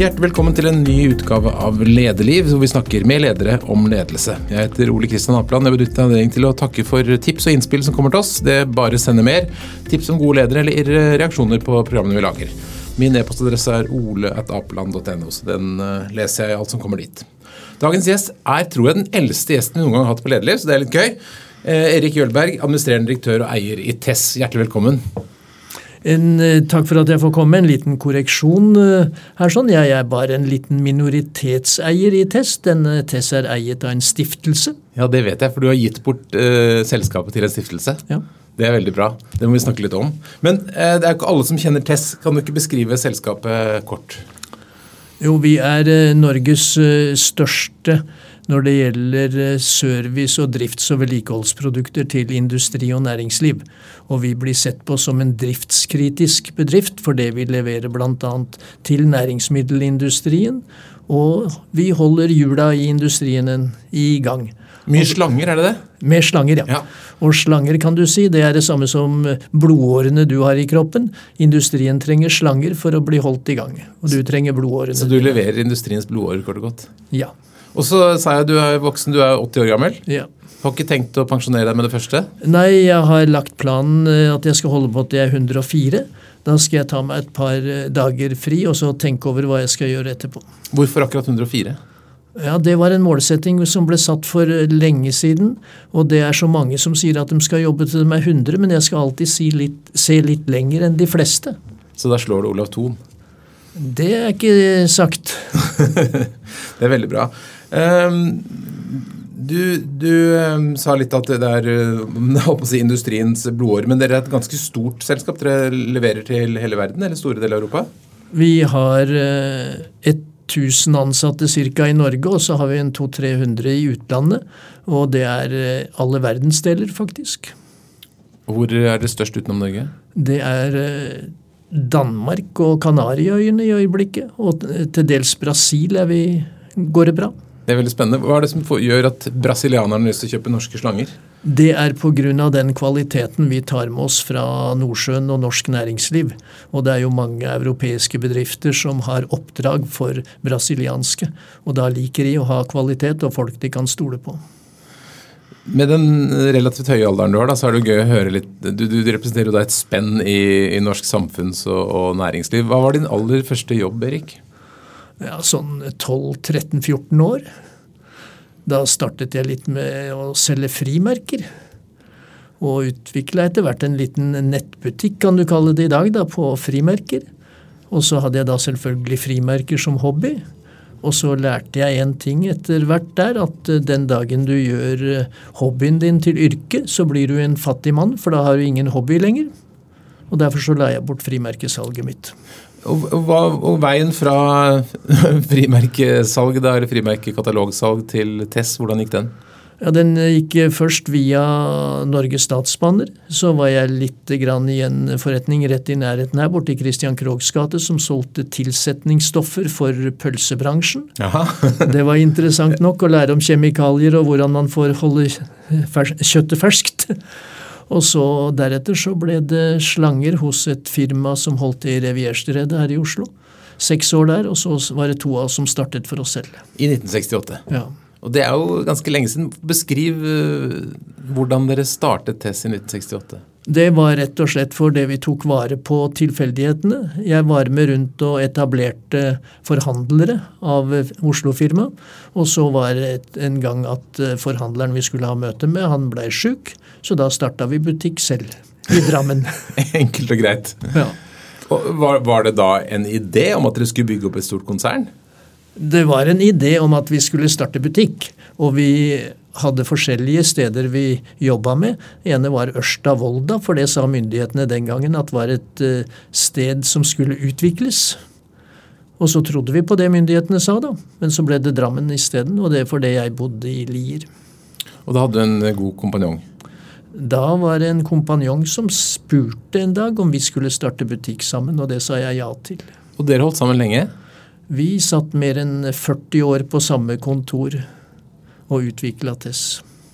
Hjertelig velkommen til en ny utgave av Lederliv, hvor vi snakker med ledere om ledelse. Jeg heter Ole Kristian Apeland. Jeg benytter anledningen til å takke for tips og innspill som kommer til oss. Det er bare sender mer. Tips om gode ledere eller reaksjoner på programmene vi lager. Min e-postadresse er ole.apeland.no, så den eh, leser jeg alt som kommer dit. Dagens gjest er, tror jeg, den eldste gjesten vi noen gang har hatt på Lederliv, så det er litt gøy. Eh, Erik Jølberg, administrerende direktør og eier i TESS. Hjertelig velkommen. En, eh, takk for at jeg får komme. En liten korreksjon eh, her. sånn. Jeg er bare en liten minoritetseier i TESS. Denne TESS er eiet av en stiftelse. Ja, det vet jeg, for du har gitt bort eh, selskapet til en stiftelse. Ja. Det er veldig bra. Det må vi snakke litt om. Men eh, det er ikke alle som kjenner TESS. Kan du ikke beskrive selskapet kort? Jo, vi er eh, Norges eh, største når det gjelder eh, service- og drifts- og vedlikeholdsprodukter til industri og næringsliv. Og vi blir sett på som en driftskritisk bedrift for det vi leverer bl.a. til næringsmiddelindustrien. Og vi holder hjula i industrien i gang. Mye slanger, er det det? Med slanger, ja. Ja. Og slanger kan du si, det er det samme som blodårene du har i kroppen. Industrien trenger slanger for å bli holdt i gang. Og du trenger blodårene. Så du leverer industriens blodårer kort og godt. Ja. Og så sa jeg du er voksen, du er 80 år gammel. ja. Har ikke tenkt å pensjonere deg med det første? Nei, jeg har lagt planen eh, at jeg skal holde på til jeg er 104. Da skal jeg ta meg et par eh, dager fri og så tenke over hva jeg skal gjøre etterpå. Hvorfor akkurat 104? Ja, Det var en målsetting som ble satt for eh, lenge siden. Og det er så mange som sier at de skal jobbe til de er 100, men jeg skal alltid si litt, se litt lenger enn de fleste. Så da slår du Olav Thon. Det er ikke sagt. det er veldig bra. Ehm, du, du ehm, sa litt at det er eh, si, industriens blodår, men dere er et ganske stort selskap. Dere leverer til hele verden, eller store deler av Europa? Vi har eh, 1000 ansatte ca. i Norge, og så har vi en 200-300 i utlandet. Og det er eh, alle verdensdeler, faktisk. Hvor er det størst utenom Norge? Det er eh, Danmark og Kanariøyene i øyeblikket. Og til dels Brasil er vi, går det bra. Det er veldig spennende. Hva er det som gjør at brasilianerne har lyst til å kjøpe norske slanger? Det er pga. den kvaliteten vi tar med oss fra Nordsjøen og norsk næringsliv. Og det er jo mange europeiske bedrifter som har oppdrag for brasilianske. Og da liker de å ha kvalitet og folk de kan stole på. Med den relativt høye alderen du har, da, så er det jo gøy å høre litt Du, du representerer jo da et spenn i, i norsk samfunns- og, og næringsliv. Hva var din aller første jobb, Erik? ja, sånn 12-13-14 år. Da startet jeg litt med å selge frimerker. Og utvikla etter hvert en liten nettbutikk, kan du kalle det i dag, da, på frimerker. Og så hadde jeg da selvfølgelig frimerker som hobby. Og så lærte jeg en ting etter hvert der, at eh, den dagen du gjør eh, hobbyen din til yrke, så blir du en fattig mann, for da har du ingen hobby lenger. Og derfor så la jeg bort frimerkesalget mitt. Og, og, og veien fra frimerkesalg, da, eller frimerkekatalogsalg til TESS, hvordan gikk den? Ja, Den gikk først via Norges Statsbaner. Så var jeg litt grann i en forretning rett i nærheten her, borte i Christian Kroghs gate, som solgte tilsetningsstoffer for pølsebransjen. Det var interessant nok å lære om kjemikalier og hvordan man får holde fers kjøttet ferskt. Og så deretter så ble det slanger hos et firma som holdt til i Revierstredet her i Oslo. Seks år der, og så var det to av oss som startet for oss selv. I 1968. Ja. Og det er jo ganske lenge siden. Beskriv uh, hvordan dere startet TESS i 1968. Det var rett og slett fordi vi tok vare på tilfeldighetene. Jeg var med rundt og etablerte forhandlere av Oslo-firmaet. Og så var det en gang at eh, forhandleren vi skulle ha møte med, han blei sjuk. Så da starta vi butikk selv i Drammen. Enkelt og greit. Ja. Og var, var det da en idé om at dere skulle bygge opp et stort konsern? Det var en idé om at vi skulle starte butikk. Og vi hadde forskjellige steder vi jobba med. Ene var Ørsta-Volda, for det sa myndighetene den gangen at var et eh, sted som skulle utvikles. Og så trodde vi på det myndighetene sa, da. Men så ble det Drammen isteden, og det er fordi jeg bodde i Lier. Og da hadde du en god kompanjong? Da var det en kompanjong som spurte en dag om vi skulle starte butikk sammen, og det sa jeg ja til. Og dere holdt sammen lenge? Vi satt mer enn 40 år på samme kontor og utvikla TESS.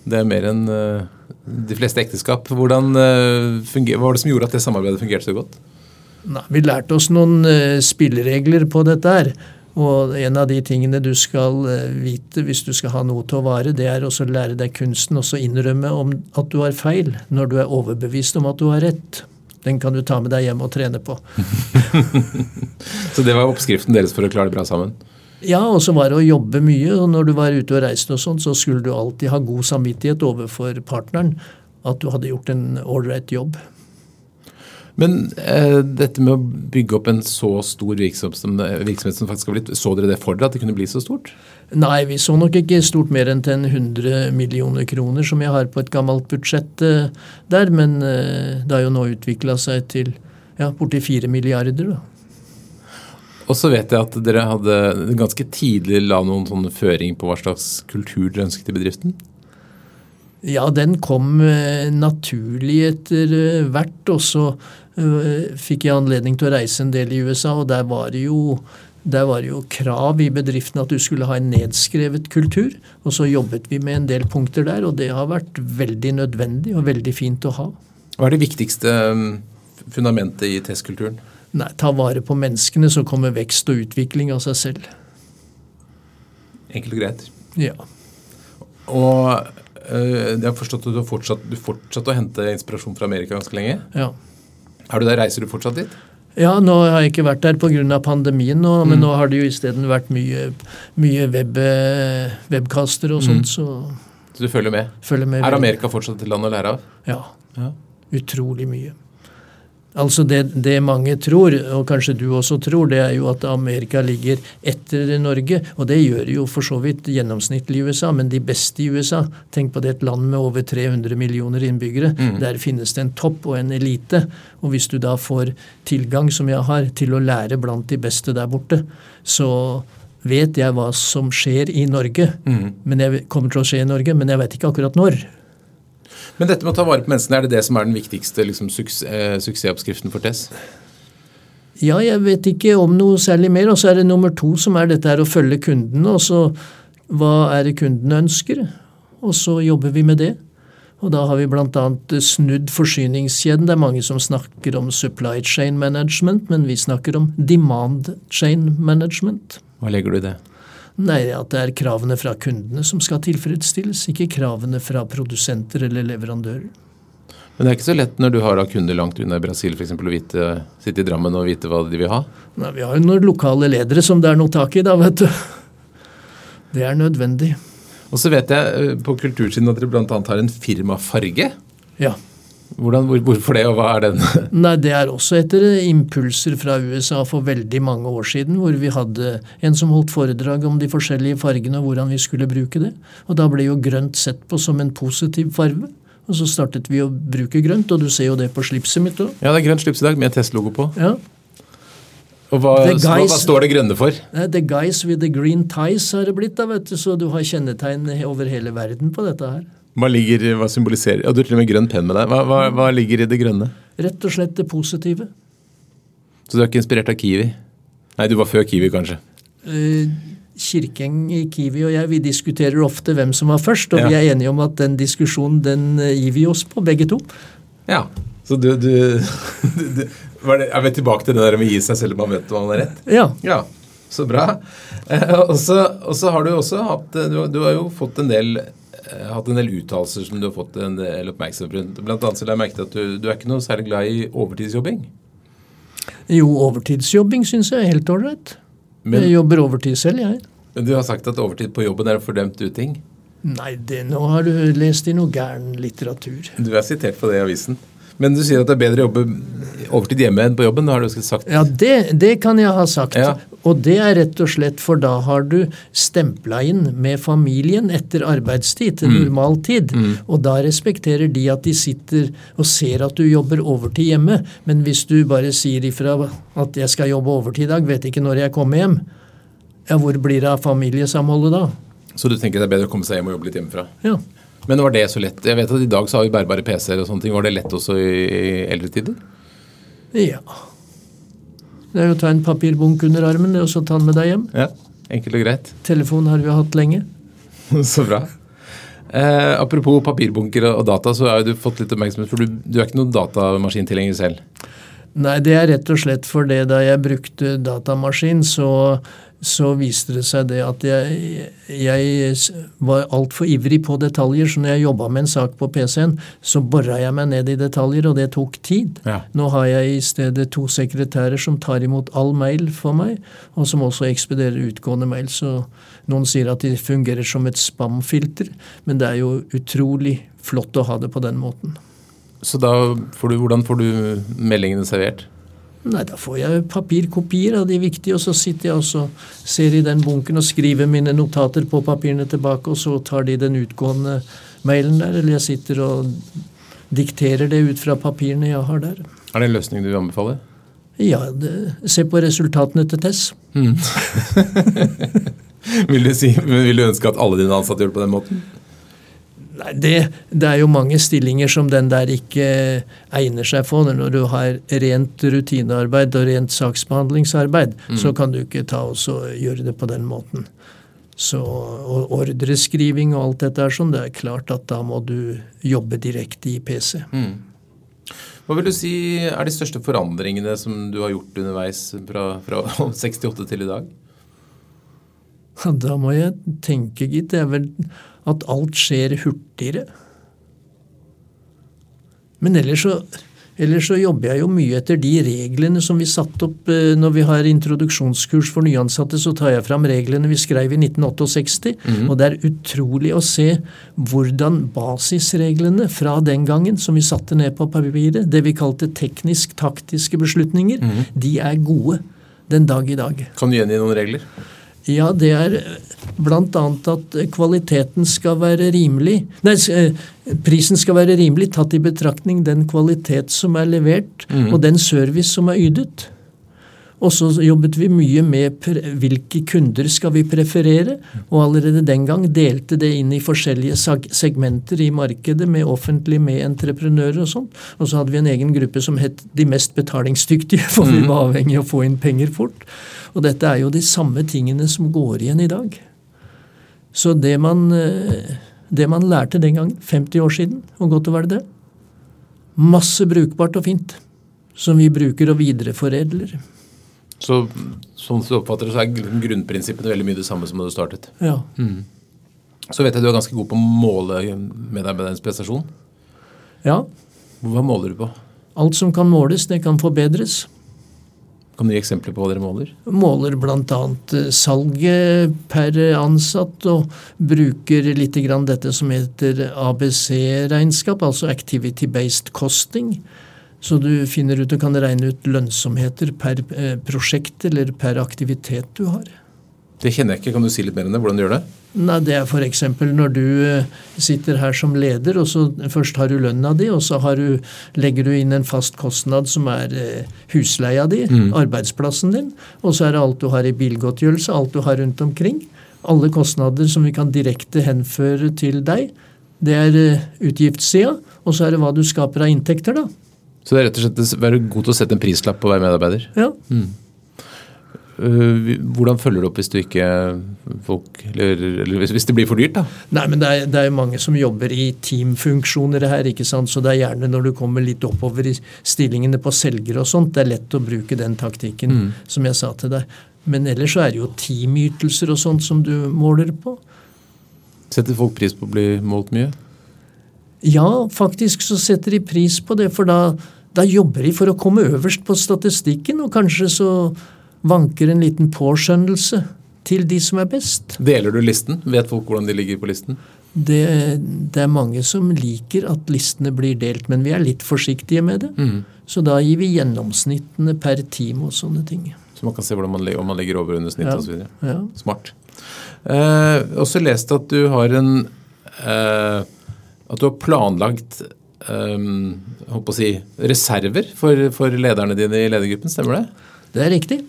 Det er mer enn uh, de fleste ekteskap. Hvordan uh, funger, Hva var det som gjorde at det samarbeidet fungerte så godt? Nei, vi lærte oss noen uh, spilleregler på dette her. Og en av de tingene du skal eh, vite hvis du skal ha noe til å vare, det er å lære deg kunsten og innrømme om at du har feil, når du er overbevist om at du har rett. Den kan du ta med deg hjem og trene på. Så det var oppskriften deres for å klare det bra sammen? Ja, og så var det å jobbe mye. og Når du var ute og reiste, og sånn, så skulle du alltid ha god samvittighet overfor partneren at du hadde gjort en ålreit jobb. Men eh, dette med å bygge opp en så stor virksomhet som, virksomhet som faktisk har blitt, så dere det for dere at det kunne bli så stort? Nei, vi så nok ikke stort mer enn til en 100 millioner kroner, som jeg har på et gammelt budsjett eh, der. Men eh, det har jo nå utvikla seg til ja, borti 4 milliarder. da. Og så vet jeg at dere hadde ganske tidlig la noen sånne føring på hva slags kultur dere ønsket i bedriften? Ja, den kom eh, naturlig etter eh, hvert. Og så fikk jeg anledning til å reise en del i USA, og der var det jo der var det jo krav i bedriften at du skulle ha en nedskrevet kultur. Og så jobbet vi med en del punkter der, og det har vært veldig nødvendig og veldig fint å ha. Hva er det viktigste fundamentet i testkulturen? Nei, Ta vare på menneskene, så kommer vekst og utvikling av seg selv. Enkelt og greit. Ja. Og øh, jeg har forstått at du har fortsatt, du fortsatt å hente inspirasjon fra Amerika ganske lenge. ja. Er du der, Reiser du fortsatt dit? Ja, nå har jeg ikke vært der pga. pandemien, nå, men nå har det jo isteden vært mye, mye web, eh, webcaster og sånt, så Så du følger med? følger med. Er. Amerika fortsatt et land å lære av? Ja. Ja. Utrolig mye. Altså det, det mange tror, og kanskje du også tror, det er jo at Amerika ligger etter Norge. Og det gjør jo for så vidt gjennomsnittlig i USA, men de beste i USA Tenk på det et land med over 300 millioner innbyggere. Der finnes det en topp og en elite. Og hvis du da får tilgang, som jeg har, til å lære blant de beste der borte, så vet jeg hva som skjer i Norge. Men jeg kommer til å skje i Norge, men jeg vet ikke akkurat når. Men dette med å ta vare på menneskene, er det det som er den viktigste liksom, suks eh, suksessoppskriften for Tess? Ja, jeg vet ikke om noe særlig mer. Og så er det nummer to, som er dette her å følge kundene. Og så hva er det kundene ønsker? Og så jobber vi med det. Og da har vi bl.a. snudd forsyningskjeden. Det er mange som snakker om supply chain management, men vi snakker om demand chain management. Hva legger du i det? Nei, at det er kravene fra kundene som skal tilfredsstilles, ikke kravene fra produsenter eller leverandører. Men det er ikke så lett når du har kunder langt unna i Brasil eksempel, å vite, sitte i Drammen og vite hva de vil ha. Nei, vi har jo noen lokale ledere som det er noe tak i, da, vet du. Det er nødvendig. Og så vet jeg eh, på kultursiden at dere bl.a. har en firmafarge. Ja. Hvordan, hvor, hvorfor det, og hva er den? Nei, det er også etter impulser fra USA for veldig mange år siden, hvor vi hadde en som holdt foredrag om de forskjellige fargene og hvordan vi skulle bruke det. Og da ble jo grønt sett på som en positiv farve. Og så startet vi å bruke grønt, og du ser jo det på slipset mitt òg. Ja, det er grønt slips i dag med Test-logo på. Ja. Og hva, guys- hva står det grønne for? The guys with the green ties har det blitt, da, vet du. Så du har kjennetegn over hele verden på dette her. Hva ligger, hva symboliserer Ja, Du har til og med grønn penn med deg. Hva, hva, hva ligger i det grønne? Rett og slett det positive. Så du er ikke inspirert av Kiwi? Nei, du var før Kiwi, kanskje. Eh, Kirkeng i Kiwi og jeg vi diskuterer ofte hvem som var først, og Ja. vi er enige om at den diskusjonen den eh, gir vi oss på, begge to. Ja. Så du, du, du var det, Er vi tilbake til det der med å gi seg selv om man vet hva man har rett? Ja. Ja, så bra. Eh, og, så, har du også hatt eh, Du, du har jo fått en del hatt en del uttalelser som du har fått en del oppmerksomhet rundt. Blant annet så har jeg merket at du, du er ikke noe særlig glad i overtidsjobbing. Jo, overtidsjobbing syns jeg er helt ålreit. Jeg jobber overtid selv, jeg. men du har sagt at overtid på jobben er en fordømt uting. Nei, det, nå har du lest i noe gæren litteratur. Du er sitert på det i avisen. Men du sier at det er bedre å jobbe overtid hjemme enn på jobben. Har du sagt Ja, det, det kan jeg ha sagt. Ja. Og det er rett og slett for da har du stempla inn med familien etter arbeidstid til normal tid. Og da respekterer de at de sitter og ser at du jobber overtid hjemme. Men hvis du bare sier ifra at jeg skal jobbe overtid i dag, vet ikke når jeg kommer hjem, ja, hvor blir det av familiesamholdet da? Så du tenker det er bedre å komme seg hjem og jobbe litt hjemmefra? Ja. Men var det så lett? Jeg vet at I dag så har vi bærbare PC-er og sånne ting. Var det lett også i, i eldre tider? ja. Det er jo å ta en papirbunk under armen det, og så ta den med deg hjem. Ja, Enkelt og greit. Telefon har vi hatt lenge. Så bra. Eh, apropos papirbunker og data, så har du fått litt oppmerksomhet, for du, du er ikke noen datamaskintilhenger selv. Nei, det er rett og slett fordi da jeg brukte datamaskin, så så viste det seg det at jeg, jeg var altfor ivrig på detaljer. Så når jeg jobba med en sak på PC-en, så bora jeg meg ned i detaljer, og det tok tid. Ja. Nå har jeg i stedet to sekretærer som tar imot all mail for meg, og som også ekspederer utgående mail. Så noen sier at de fungerer som et spamfilter, men det er jo utrolig flott å ha det på den måten. Så da får du, hvordan får du meldingene servert? Nei, da får jeg papirkopier av de viktige, og så sitter jeg og så ser i den bunken og skriver mine notater på papirene tilbake, og så tar de den utgående mailen der, eller jeg sitter og dikterer det ut fra papirene jeg har der. Er det en løsning du anbefaler? Ja, det, se på resultatene til Tess. Vil du, si, vil du ønske at alle dine ansatte gjør det på den måten? Nei, det, det, er jo mange stillinger som den der ikke egner seg for. Når du har rent rutinearbeid og rent saksbehandlingsarbeid, mm. så kan du ikke ta og gjøre det på den måten. Så, og ordreskriving og alt dette er sånn, det er klart at da må du jobbe direkte i PC. Mm. Hva vil du si er de største forandringene som du har gjort underveis fra, fra 68 til i dag? Da må jeg tenke, gitt. Det er vel at alt skjer hurtigere. Men ellers så, ellers så, jobber jeg jo mye etter de reglene som vi satte opp eh, når vi har introduksjonskurs for nyansatte. Så tar jeg fram reglene vi skrev i 1968. Mm. Og det er utrolig å se hvordan basisreglene fra den gangen, som vi satte ned på papiret, det vi kalte teknisk-taktiske beslutninger, mm. de er gode den dag i dag. Kan du gjengi noen regler? Ja, det er bl.a. at kvaliteten skal være rimelig. Nei, eh, prisen skal være rimelig tatt i betraktning den kvalitet som er levert, mm. og den service som er ytet. Og så jobbet vi mye med hvilke kunder skal vi preferere, og allerede den gang delte det inn i forskjellige segmenter i markedet, med offentlig, med entreprenører og sånt. Og så hadde vi en egen gruppe som het De mest betalingsdyktige, for vi mm. var avhengig av å få inn penger fort. Og dette er jo de samme tingene som går igjen i dag. Så det man, eh, det man lærte den gang, 50 år siden, og godt var det det, masse brukbart og fint, som vi bruker og videreforedler. Så sånn som du oppfatter det, så er grunnprinsippene veldig mye det samme som da du startet? Ja. Mm. Så vet jeg du er ganske god på å måle medarbeiderens prestasjon. Ja. Hva måler du på? Alt som kan måles, det kan forbedres. Kan du gi eksempler på hva dere måler? Måler bl.a. Eh, salget per ansatt, og bruker litt grann dette som heter ABC-regnskap, altså Activity Based Costing. Så du finner ut og kan regne ut lønnsomheter per eh, prosjekt eller per aktivitet du har. Det kjenner jeg ikke. Kan du si litt mer om det? Hvordan du gjør det? Nei, Det er f.eks. når du eh, sitter her som leder, og så først har du lønna di, og så du, legger du inn en fast kostnad som er eh, husleia di, mm. arbeidsplassen din, og så er det alt du har i bilgodtgjørelse, alt du har rundt omkring. Alle kostnader som vi kan direkte henføre til deg. Det er utgiftssida, og så er det hva du skaper av inntekter, da. Så det er rett og slett å være god til å sette en prislapp på hver medarbeider? Ja. Mm. Eh, hvordan følger du opp hvis du ikke folk, eller, eller hvis, det blir for dyrt? da? Nei, men det er, det er, mange som jobber i teamfunksjoner her. ikke sant? Så det er gjerne når du kommer litt oppover i stillingene på selgere og sånt, det er lett å bruke den taktikken mm. som jeg sa til deg. Men ellers så er det jo teamytelser og sånt som du måler på. Setter folk pris på å bli målt mye? Ja, faktisk så setter de pris på det. For da, da jobber de for å komme øverst på statistikken, og kanskje så vanker en liten påskjønnelse til de som er best. Deler du listen? Vet folk hvordan de ligger på listen? Det, det, er mange som liker at listene blir delt, men vi er litt forsiktige med det. Mm. Så da gir vi gjennomsnittene per time og sånne ting. Så man kan se man, om man ligger over under snittet ja. osv. Ja. Smart. Eh, også lest at du har en eh, At du har planlagt eh, si, reserver for, for lederne dine i ledergruppen, stemmer det? Det er riktig.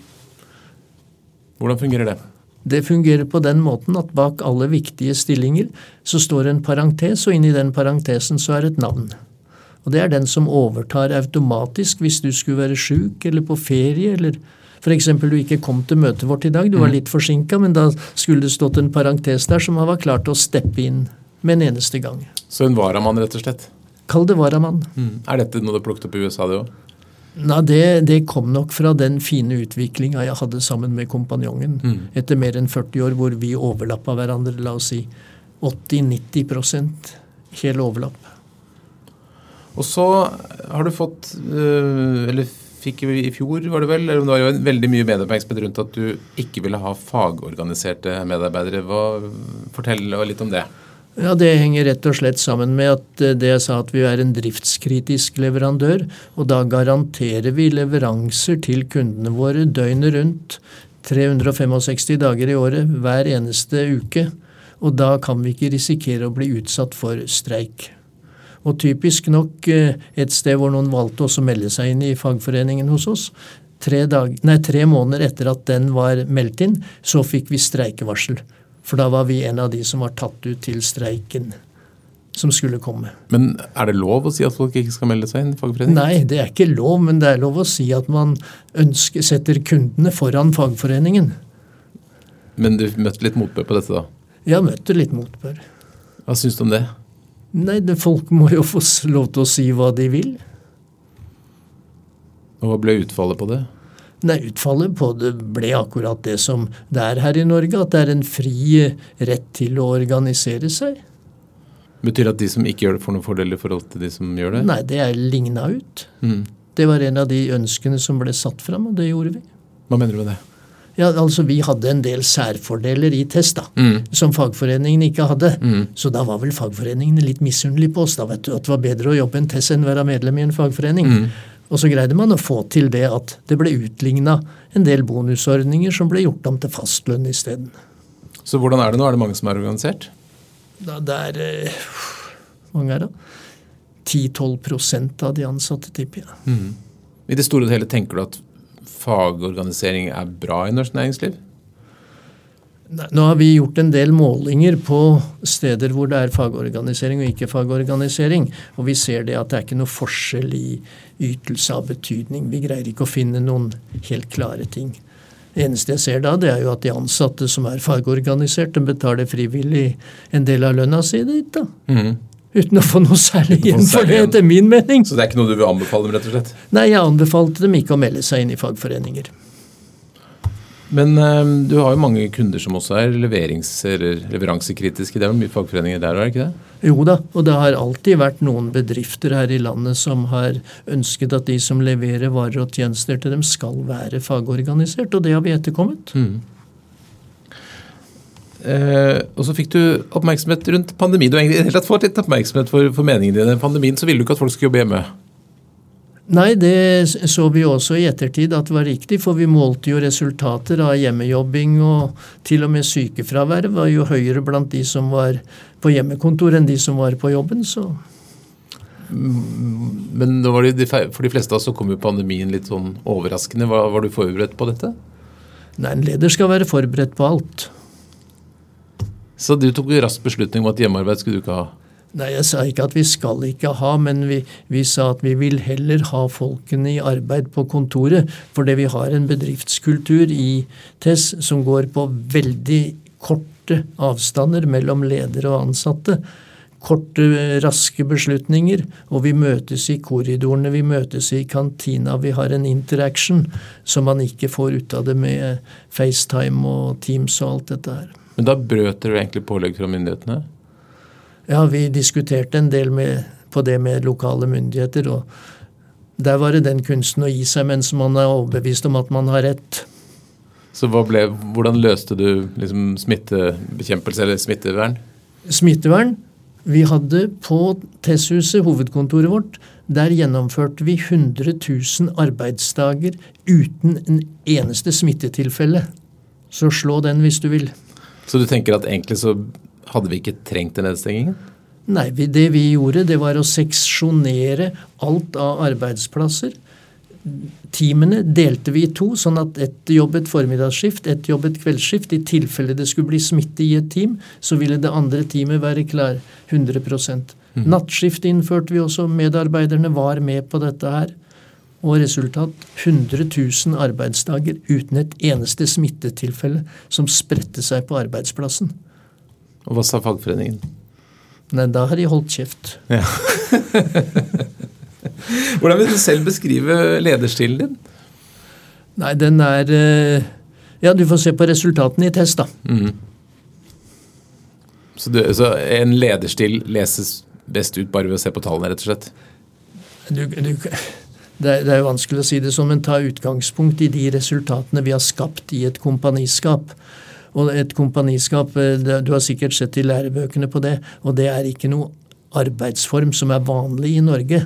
Hvordan fungerer det? Det fungerer på den måten at bak alle viktige stillinger så står en parentes, og inni den parentesen så er et navn. Og Det er den som overtar automatisk hvis du skulle være sjuk eller på ferie eller f.eks. du ikke kom til møtet vårt i dag, du var mm. litt forsinka, men da skulle det stått en parentes der som var klar til å steppe inn med en eneste gang. Så en varamann, rett og slett? Kall det varamann. Mm. Er dette noe du har plukket opp i USA, det òg? Nei, det, det kom nok fra den fine utviklinga jeg hadde sammen med kompanjongen. Mm. Etter mer enn 40 år hvor vi overlappa hverandre, la oss si 80-90 hel overlapp. Og så har du fått, øh, eller fikk i fjor, var det vel, eller det var jo en veldig mye medieoppmerksomhet rundt at du ikke ville ha fagorganiserte medarbeidere. Hva, fortell litt om det. Ja, Det henger rett og slett sammen med at eh, det jeg sa at vi er en driftskritisk leverandør. Og da garanterer vi leveranser til kundene våre døgnet rundt. 365 dager i året, hver eneste uke. Og da kan vi ikke risikere å bli utsatt for streik. Og typisk nok eh, et sted hvor noen valgte også å melde seg inn i fagforeningen hos oss. Tre, dag, nei, tre måneder etter at den var meldt inn, så fikk vi streikevarsel. For da var vi en av de som var tatt ut til streiken som skulle komme. Men er det lov å si at folk ikke skal melde seg inn i fagforeningen? Nei, det er ikke lov, men det er lov å si at man ønsker, setter kundene foran fagforeningen. Men du møtte litt motbør på dette, da? Jeg møtte litt motbør. Hva syns du om det? Nei, det, folk må jo få lov til å si hva de vil. Og hva ble utfallet på det? Nei, Utfallet på det ble akkurat det som det er her i Norge, at det er en fri rett til å organisere seg. Betyr det at de som ikke gjør det, får noen fordel i forhold til de som gjør det? Nei, det er ligna ut. Mm. Det var en av de ønskene som ble satt fram, og det gjorde vi. Hva mener du med det? Ja, altså Vi hadde en del særfordeler i test da, Mm. som fagforeningen ikke hadde. Mm. Så da var vel fagforeningene litt misunnelige på oss. da vet du, At det var bedre å jobbe en test enn være medlem i en fagforening. Mm. Og så greide man å få til det at det ble utligna en del bonusordninger som ble gjort om til fastlønn isteden. Så hvordan er det nå? Er det mange som er organisert? Da det er eh, mange er det? 10-12 av de ansatte, tipper jeg. Mm. I det store og hele tenker du at fagorganisering er bra i norsk næringsliv? Nå har vi gjort en del målinger på steder hvor det er fagorganisering og ikke fagorganisering. Og vi ser det at det er ikke noe forskjell i ytelse av betydning. Vi greier ikke å finne noen helt klare ting. Det eneste jeg ser da, det er jo at de ansatte som er fagorganisert, de betaler frivillig en del av lønna si dit, da. Mm. Uten å få noe særlig igjen for det, etter min mening. Så det er ikke noe du vil anbefale dem, rett og slett? Nei, jeg anbefalte dem ikke å melde seg inn i fagforeninger. Men eh, du har jo mange kunder som også er leveransekritiske. Det er jo mye fagforeninger der, er det ikke det? Jo da, og det har alltid vært noen bedrifter her i landet som har ønsket at de som leverer varer og tjenester til dem, skal være fagorganisert, og det har vi etterkommet. Mm. Eh, og så fikk du oppmerksomhet rundt pandemi. Du har egentlig fått litt oppmerksomhet for, for meningene dine. Pandemien så ville du ikke at folk skulle jobbe hjemme. Nei, det så vi også i ettertid at det var riktig, for vi målte jo resultater av hjemmejobbing, og til og med sykefraværet var jo høyere blant de som var på hjemmekontor enn de som var på jobben, så Men det, de for de fleste av oss så kom jo pandemien litt sånn overraskende. Var, var du forberedt på dette? Nei, en leder skal være forberedt på alt. Så du tok jo rask beslutning om at hjemmearbeid skulle du ikke ha? Nei, jeg sa ikke at vi skal ikke ha, men vi, vi sa at vi vil heller ha folkene i arbeid på kontoret. Fordi vi har en bedriftskultur i TESS som går på veldig korte avstander mellom ledere og ansatte. Korte, raske beslutninger. Og vi møtes i korridorene, vi møtes i kantina. Vi har en interaction som man ikke får ut av det med FaceTime og Teams og alt dette her. Men da brøt dere egentlig pålegg fra myndighetene? Ja, vi diskuterte en del med, på det med lokale myndigheter, og der var det den kunsten å gi seg mens man er overbevist om at man har rett. Så ble, hvordan løste du liksom smittebekjempelse eller smittevern? Smittevern. Vi hadde på TESS-huset, hovedkontoret vårt, der gjennomførte vi 100 000 arbeidsdager uten en eneste smittetilfelle. Så slå den hvis du vil. Så du tenker at egentlig så hadde vi ikke trengt den nedstengingen? Nei, det vi gjorde, det var å seksjonere alt av arbeidsplasser. Teamene delte vi i to, sånn at ett jobbet formiddagsskift, ett jobbet kveldsskift. I tilfelle det skulle bli smitte i et team, så ville det andre teamet være klar 100% Nattskift innførte vi også. Medarbeiderne var med på dette her. Og resultat 100 000 arbeidsdager uten et eneste smittetilfelle som spredte seg på arbeidsplassen. Og hva sa fagforeningen? Nei, da har de holdt kjeft. Ja. Hvordan vil du selv beskrive lederstilen din? Nei, den er eh, Ja, du får se på resultatene i test, da. Mm. Så, du, så, en lederstil leses best ut bare ved å se på tallene, rett og slett? Du, du, det, er, det er jo vanskelig å si det sånn, men ta utgangspunkt i de resultatene vi har skapt i et kompaniskap. Og et kompaniskap, eh, Du har sikkert sett i lærebøkene på det, og det er ikke noe arbeidsform som er vanlig i Norge.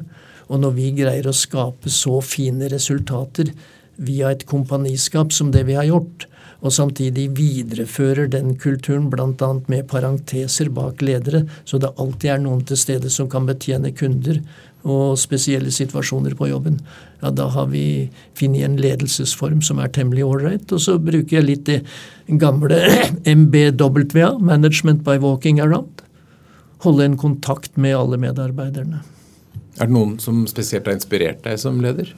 Og når vi greier å skape så fine resultater via et kompaniskap som det vi har gjort, og samtidig viderefører den kulturen bl.a. med parenteser bak ledere, så det alltid er noen til stede som kan betjene kunder og spesielle situasjoner på jobben, ja, da har vi funnet en ledelsesform som er temmelig ålreit. Og så bruker jeg litt det gamle MBWA, Management by Walking Around. Holde en kontakt med alle medarbeiderne. Er det noen som spesielt har inspirert deg som leder?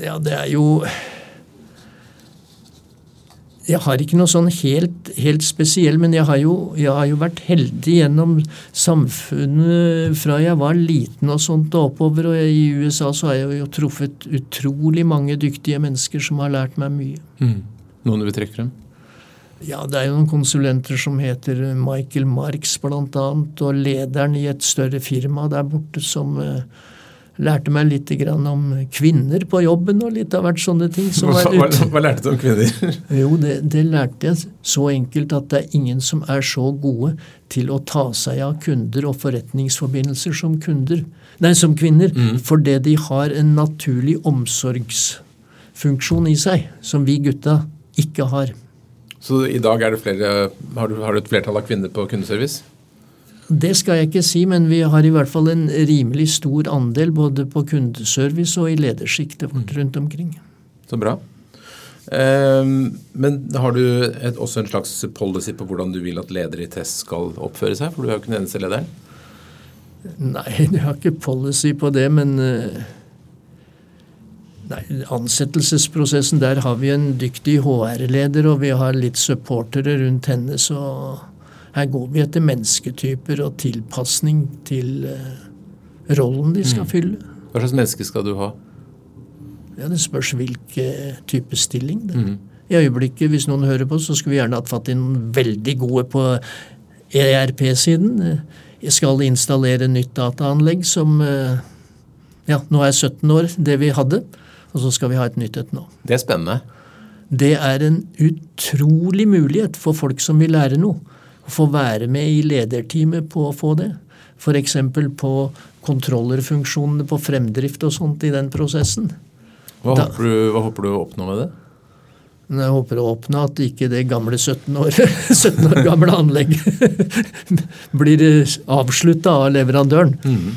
Ja, det er jo jeg har ikke noe sånn helt, helt spesiell, men jeg har, jo, jeg har, jo, vært heldig gjennom samfunnet fra jeg var liten og sånt og oppover. Og i USA så har jeg jo truffet utrolig mange dyktige mennesker som har lært meg mye. Mm. Noen du vil trekke frem? Ja, det er jo noen konsulenter som heter Michael Marks bl.a., og lederen i et større firma der borte som uh, lærte meg litt om kvinner på jobben og litt av hvert sånne ting. Hva, hva, hva, lærte du om kvinner? jo, det, det, lærte jeg så enkelt at det er ingen som er så gode til å ta seg av kunder og forretningsforbindelser som kunder. Nei, som kvinner. Mm. Fordi de har en naturlig omsorgsfunksjon i seg som vi gutta ikke har. Så i dag det flere, har du, har du et flertall av kvinner på kundeservice? Det skal jeg ikke si, men vi har i hvert fall en rimelig stor andel både på kundeservice og i ledersjiktet vårt mm. rundt omkring. Så bra. Ehm, men har du et, også en slags policy på hvordan du vil at ledere i Test skal oppføre seg? For du er jo ikke den eneste lederen. Nei, jeg har ikke policy på det, men eh, Nei, Ansettelsesprosessen, der har vi en dyktig HR-leder, og vi har litt supportere rundt henne. så her går vi etter mennesketyper og tilpasning til uh, rollen de skal mm. fylle. Hva slags menneske skal du ha? Ja, Det spørs hvilken type stilling. det. Mm. I øyeblikket, hvis noen hører på, så skulle vi gjerne hatt fatt i noen veldig gode på ERP-siden. Jeg skal installere nytt dataanlegg som eh, ja, nå er 17 år, det vi hadde. Og så skal vi ha et nytt et nå. Det er spennende. Det er en utrolig mulighet for folk som vil lære noe å få være med i lederteamet på å få det. F.eks. på kontrollerfunksjonene på fremdrift og sånt i den prosessen. Hva, da, håper, du, hva håper du å oppnå med det? Jeg håper å oppnå at ikke det gamle 17 år, 17 år gamle anlegget blir avslutta av leverandøren. Mm.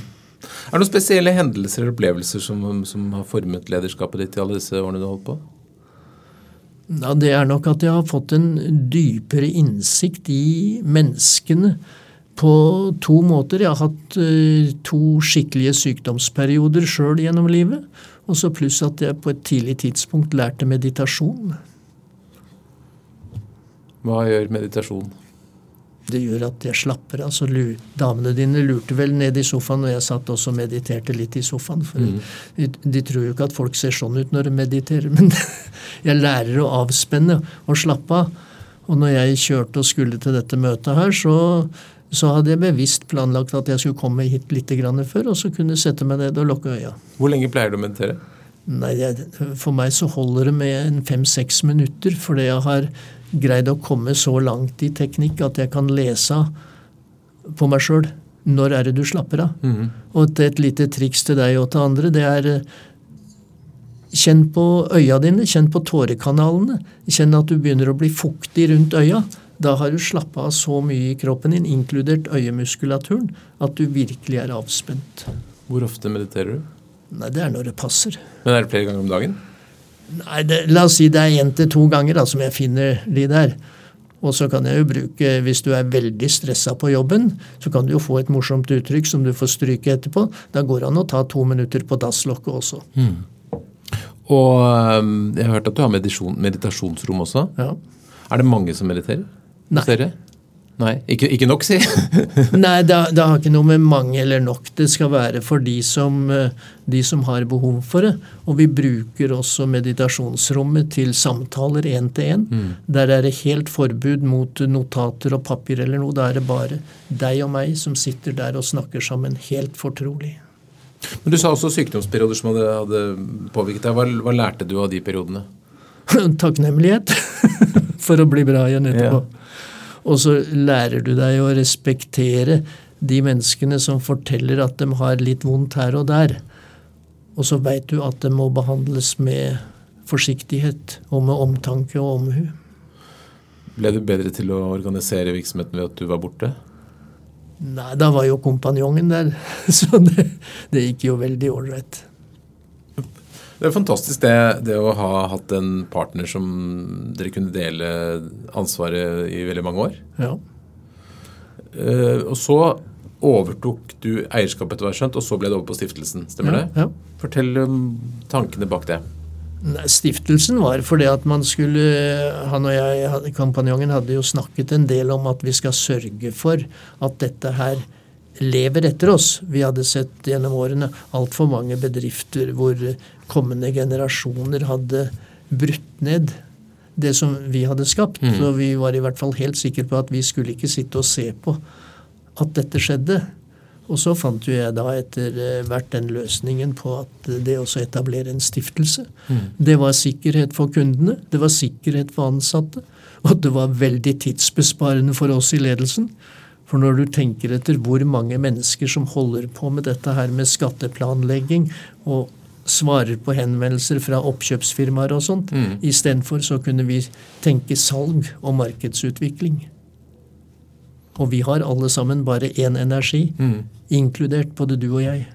Er det noen spesielle hendelser eller opplevelser som, som har formet lederskapet ditt i alle disse årene du har holdt på? Ja, Det er nok at jeg har fått en dypere innsikt i menneskene på to måter. Jeg har hatt uh, to skikkelige sykdomsperioder sjøl gjennom livet. Og så pluss at jeg på et tidlig tidspunkt lærte meditasjon. Hva gjør meditasjon? Det gjør at jeg slapper av. Altså, damene dine lurte vel ned i sofaen, og jeg satt også og mediterte litt i sofaen. For mm. de, de, tror jo ikke at folk ser sånn ut når de mediterer. Men jeg lærer å avspenne og slappe av. Og når jeg kjørte og skulle til dette møtet her, så, så hadde jeg bevisst planlagt at jeg skulle komme hit litt før, og så kunne sette meg ned og lukke øya. Hvor lenge pleier du å meditere? Nei, jeg, For meg så holder det med fem-seks minutter, fordi jeg har greid å komme så langt i teknikk at jeg kan lese på meg sjøl. Når er det du slapper av? Mm. Og et lite triks til deg og til andre, det er eh, Kjenn på øya dine, kjenn på tårekanalene. Kjenn at du begynner å bli fuktig rundt øya. Da har du slappa av så mye i kroppen din, inkludert øyemuskulaturen, at du virkelig er avspent. Hvor ofte mediterer du? Nei, Det er når det passer. Men Er det flere ganger om dagen? Nei, det, La oss si det er én til to ganger da, som jeg finner de der. Og så kan jeg jo bruke, hvis du er veldig stressa på jobben, så kan du jo få et morsomt uttrykk som du får stryke etterpå. Da går det an å ta to minutter på dasslokket også. Mm. Og um, jeg har hørt at du har meditasjon, meditasjonsrom også. Ja. Er det mange som mediterer? Nei. Nei, ikke, ikke nok, si. Nei, det, det, har ikke noe med mange eller nok. Det skal være for de som, eh, de som har behov for det. Og vi bruker også meditasjonsrommet til samtaler én til én. Mm. Der er det helt forbud mot notater og papir eller noe. Da er det bare deg og meg som sitter der og snakker sammen helt fortrolig. Men Du sa også sykdomsperioder som hadde, hadde påvirket deg. Hva, hva, lærte du av de periodene? Takknemlighet for å bli bra igjen etterpå. Ja. Og så lærer du deg å respektere de menneskene som forteller at de har litt vondt her og der. Og så veit du at det må behandles med forsiktighet og med omtanke og omhu. Ble du bedre til å organisere virksomheten ved at du var borte? Nei, da var jo kompanjongen der. Så det, det gikk jo veldig ålreit. Det er fantastisk det, det, å ha hatt en partner som dere kunne dele ansvaret i veldig mange år. Ja. Uh, og så overtok du eierskapet etter hva jeg skjønt, og så ble det over på stiftelsen. Stemmer ja, det? Ja. Fortell om tankene bak det. Nei, stiftelsen var fordi at man skulle Han og jeg, kompanjongen, hadde jo snakket en del om at vi skal sørge for at dette her lever etter oss. Vi hadde sett gjennom årene altfor mange bedrifter hvor kommende generasjoner hadde brutt ned det som vi hadde skapt. Mm. Så vi var i hvert fall helt sikre på at vi skulle ikke sitte og se på at dette skjedde. Og så fant jo jeg da etter eh, hvert den løsningen på at det også etablere en stiftelse, mm. det var sikkerhet for kundene, det var sikkerhet for ansatte, og det var veldig tidsbesparende for oss i ledelsen. For når du tenker etter hvor mange mennesker som holder på med dette her med skatteplanlegging og svarer på henvendelser fra oppkjøpsfirmaer og sånt, mm. istedenfor så kunne vi tenke salg og markedsutvikling. Og vi har alle sammen bare én energi, mm. inkludert både du og jeg.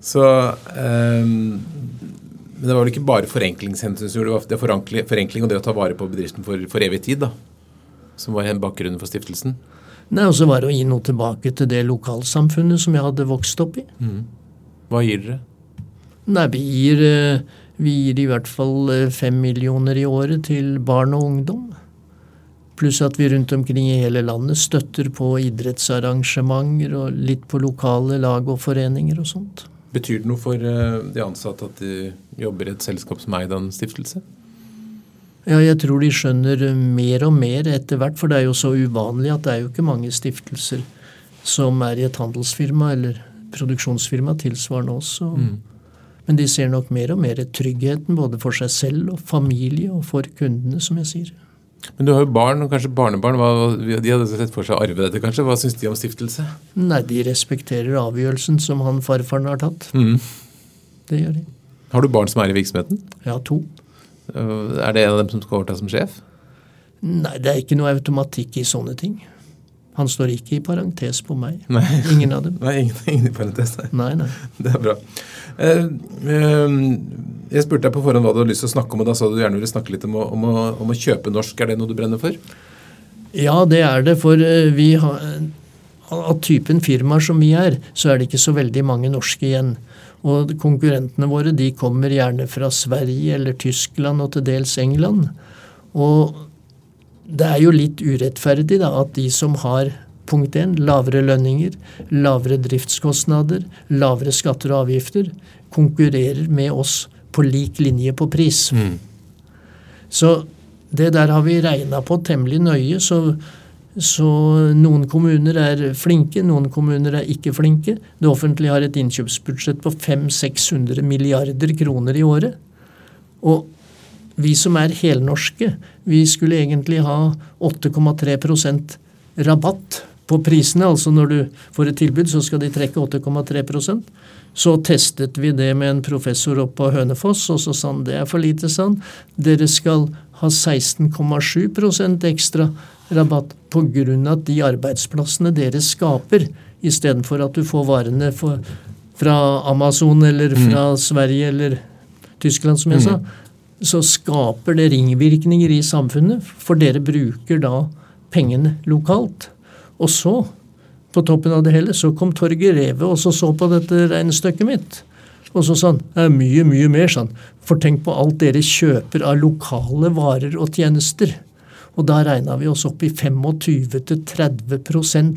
Så um, Men det var vel ikke bare forenklingshensyn det var det forenkling og det å ta vare på bedriften for, for evig tid, da? som var bakgrunnen for stiftelsen? Nei, og så var det å gi noe tilbake til det lokalsamfunnet som jeg hadde vokst opp i. Mm. Hva gir dere? Nei, vi gir, eh, vi gir i hvert fall eh, fem millioner i året til barn og ungdom. Pluss at vi rundt omkring i hele landet støtter på idrettsarrangementer og litt på lokale lag og foreninger og sånt. Betyr det noe for eh, de ansatte at de jobber i et selskap som er i en stiftelse? Ja, jeg tror de skjønner mer og mer etter hvert, for det er jo så uvanlig at det er jo ikke mange stiftelser som er i et handelsfirma eller produksjonsfirma tilsvarende også. Mm. Men de ser nok mer og mer tryggheten både for seg selv og familie og for kundene, som jeg sier. Men du har jo barn og kanskje barnebarn. De hadde sett for seg å arve dette, kanskje? Hva syns de om stiftelse? Nei, de respekterer avgjørelsen som han farfaren har tatt. Mm. Det gjør de. Har du barn som er i virksomheten? Ja, to. Er det en av dem som skal overta som sjef? Nei, det er ikke noe automatikk i sånne ting. Han står ikke i parentes på meg. Nei. Ingen av dem. Nei, ingen, ingen i parentes, nei. nei. Nei, Det er bra. Eh, eh, jeg spurte deg på forhånd hva du hadde lyst til å snakke om, og da sa du gjerne ville snakke litt om å, om, å, om å, kjøpe norsk. Er det noe du brenner for? Ja, det er det. For eh, vi har, av typen firmaer som vi er, så er det ikke så veldig mange norske igjen. Og konkurrentene våre de kommer gjerne fra Sverige eller Tyskland og til dels England. Og det er jo litt urettferdig da, at de som har punkt 1, lavere lønninger, lavere driftskostnader, lavere skatter og avgifter, konkurrerer med oss på lik linje på pris. Mm. Så det der har vi regna på temmelig nøye. så så noen kommuner er flinke, noen kommuner er ikke flinke. Det offentlige har et innkjøpsbudsjett på 500-600 milliarder kroner i året. Og vi som er helnorske, vi skulle egentlig ha 8,3% rabatt på prisene. Altså når du får et tilbud, så skal de trekke 8,3% Så testet vi det med en professor oppe på Hønefoss, og så sa han det er for lite, sa han. Dere skal ha 16,7% ekstra rabatt pga. de arbeidsplassene dere skaper, istedenfor at du får varene for, fra Amazon eller fra mm. Sverige eller Tyskland, som jeg mm. Sa, så skaper det ringvirkninger i samfunnet, for dere bruker da pengene lokalt. Og så, på toppen av det hele, så kom Torgeir Reve og så, så på dette regnestykket mitt. Og så sa han det er mye, mye mer, sånn. For tenk på alt dere kjøper av lokale varer og tjenester. Og da regna vi oss opp i 25-30%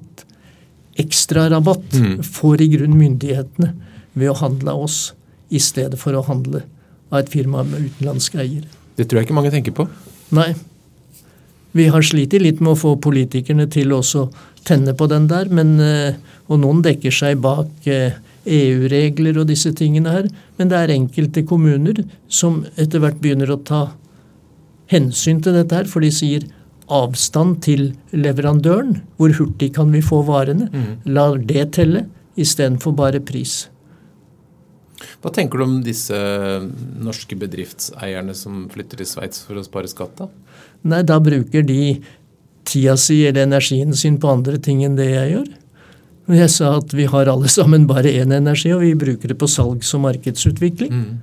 ekstra rabatt får i grunn myndighetene ved å handle av oss i stedet for å handle av et firma med utenlandske eiere. Det tror jeg ikke mange tenker på. Nei. Vi har slitt litt med å få politikerne til også tenne på den der, men, eh, og noen dekker seg bak EU-regler og disse tingene her, men det er enkelte kommuner som etter hvert begynner å ta hensyn til dette her, for de sier avstand til leverandøren. Hvor hurtig kan vi få varene? La det telle, istedenfor bare pris. Hva tenker du om disse norske bedriftseierne som flytter til Sveits for å spare skatt, da? Nei, da bruker de tida si eller energien sin på andre ting enn det jeg gjør. Jeg sa at vi har alle sammen bare én energi, og vi bruker det på salgs- og markedsutvikling. Mm.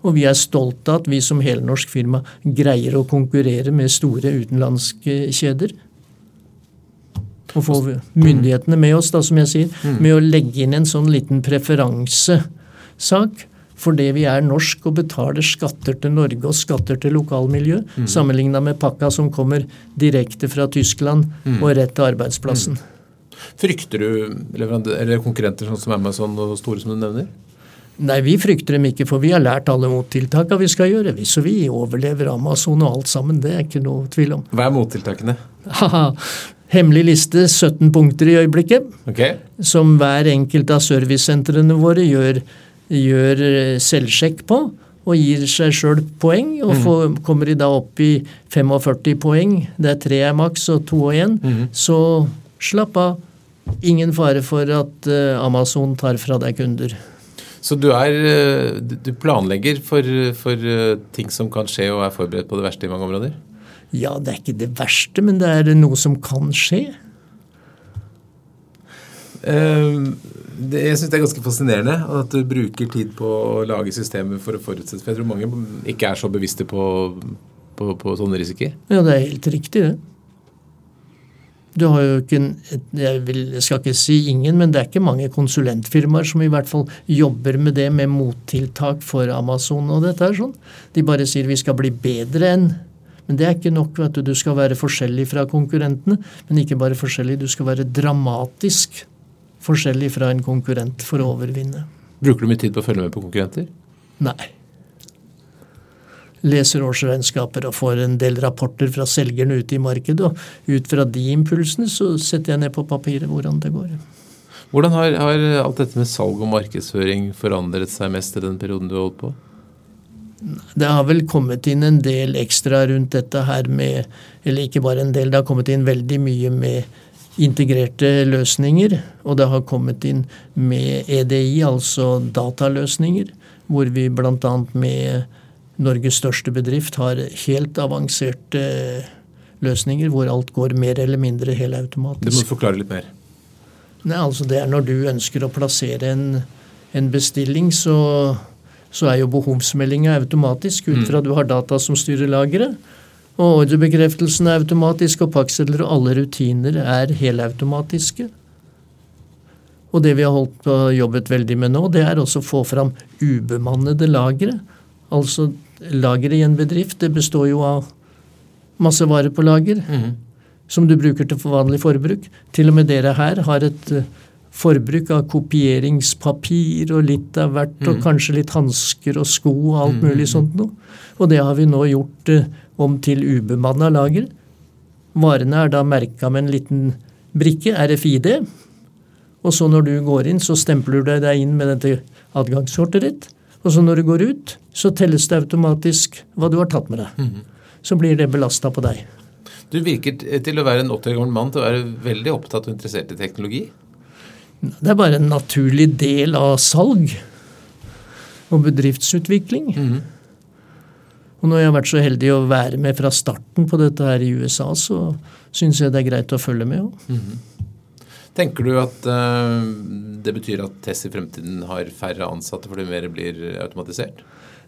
Og vi er stolte av at vi som helnorsk firma greier å konkurrere med store utenlandske kjeder. Og få myndighetene med oss, da, som jeg sier, med å legge inn en sånn liten preferansesak. Fordi vi er norsk og betaler skatter til Norge og skatter til lokalmiljø, mm. sammenligna med pakka som kommer direkte fra Tyskland og rett til arbeidsplassen. Frykter du eller konkurrenter sånn som Amazon og store som du nevner? Nei, vi frykter dem ikke, for vi har lært alle mottiltakene vi skal gjøre. Hvis så vi overlever Amazon og alt sammen, det er ikke noe tvil om. Hva er mottiltakene? Hemmelig liste, 17 punkter i øyeblikket, Okay. som hver enkelt av servicesentrene våre gjør, gjør eh, selvsjekk på. Og gir seg sjøl poeng, og får, kommer de da opp i 45 poeng, det er tre er maks og to og én, så slapp av. Ingen fare for at eh, Amazon tar fra deg kunder. Så du, er, eh, du planlegger for, for ting som kan skje, og er forberedt på det verste i mange områder? Ja, det er ikke det verste, men det er noe som kan skje. Eh, det, jeg syns det er ganske fascinerende at du bruker tid på å lage systemer for å forutsette. For jeg tror mange ikke er så bevisste på, på, på sånne risikoer. Ja, det er helt riktig, det. Du har jo ikke jeg, vil, jeg skal ikke si ingen, men det er ikke mange konsulentfirmaer som i hvert fall jobber med det med mottiltak for Amazon og dette her sånn. De bare sier vi skal bli bedre enn Men det er ikke nok. vet Du Du skal være forskjellig fra konkurrentene, men ikke bare forskjellig, du skal være dramatisk forskjellig fra en konkurrent for å overvinne. Bruker du mye tid på å følge med på konkurrenter? Nei. Leser årsregnskaper og får en del rapporter fra selgerne ute i markedet. Og ut fra de impulsene så setter jeg ned på papiret hvordan det går. Hvordan har, har alt dette med salg og markedsføring forandret seg mest i den perioden du har holdt på? Det har vel kommet inn en del ekstra rundt dette her med Eller ikke bare en del, det har kommet inn veldig mye med integrerte løsninger. Og det har kommet inn med EDI, altså dataløsninger, hvor vi bl.a. med Norges største bedrift har helt avanserte løsninger hvor alt går mer eller mindre Det må du forklare litt mer. Nei, altså Det er når du ønsker å plassere en, en bestilling, så, så er jo behovsmeldinga automatisk ut fra at du har data som styrer lageret. Og ordrebekreftelsen er automatisk, og pakksedler og alle rutiner er helautomatiske. Og det vi har holdt på jobbet veldig med nå, det er også å få fram ubemannede lagre. Altså lageret i en bedrift, det består jo av masse varer på lager som du bruker til for vanlig forbruk. Til og med dere her har et eh, forbruk av kopieringspapir og litt av hvert, og kanskje litt hansker og sko og alt mulig sånt noe. Og det har vi nå gjort eh, om til ubemanna lager. Varene er da merka med en liten brikke, RFID. Og så når du går inn, så stempler du deg inn med dette adgangskortet ditt. Og så når du går ut, så telles det automatisk hva du har tatt med deg. Så blir det belasta på deg. Du virker til å være en 80 år gammel mann til å være veldig opptatt og interessert i teknologi. Det er bare en naturlig del av salg og bedriftsutvikling. Og når jeg har vært så heldig å være med fra starten på dette her i USA, så syns jeg det er greit å følge med òg. Tenker du at uh, det betyr at Tess i fremtiden har færre ansatte fordi mer blir automatisert?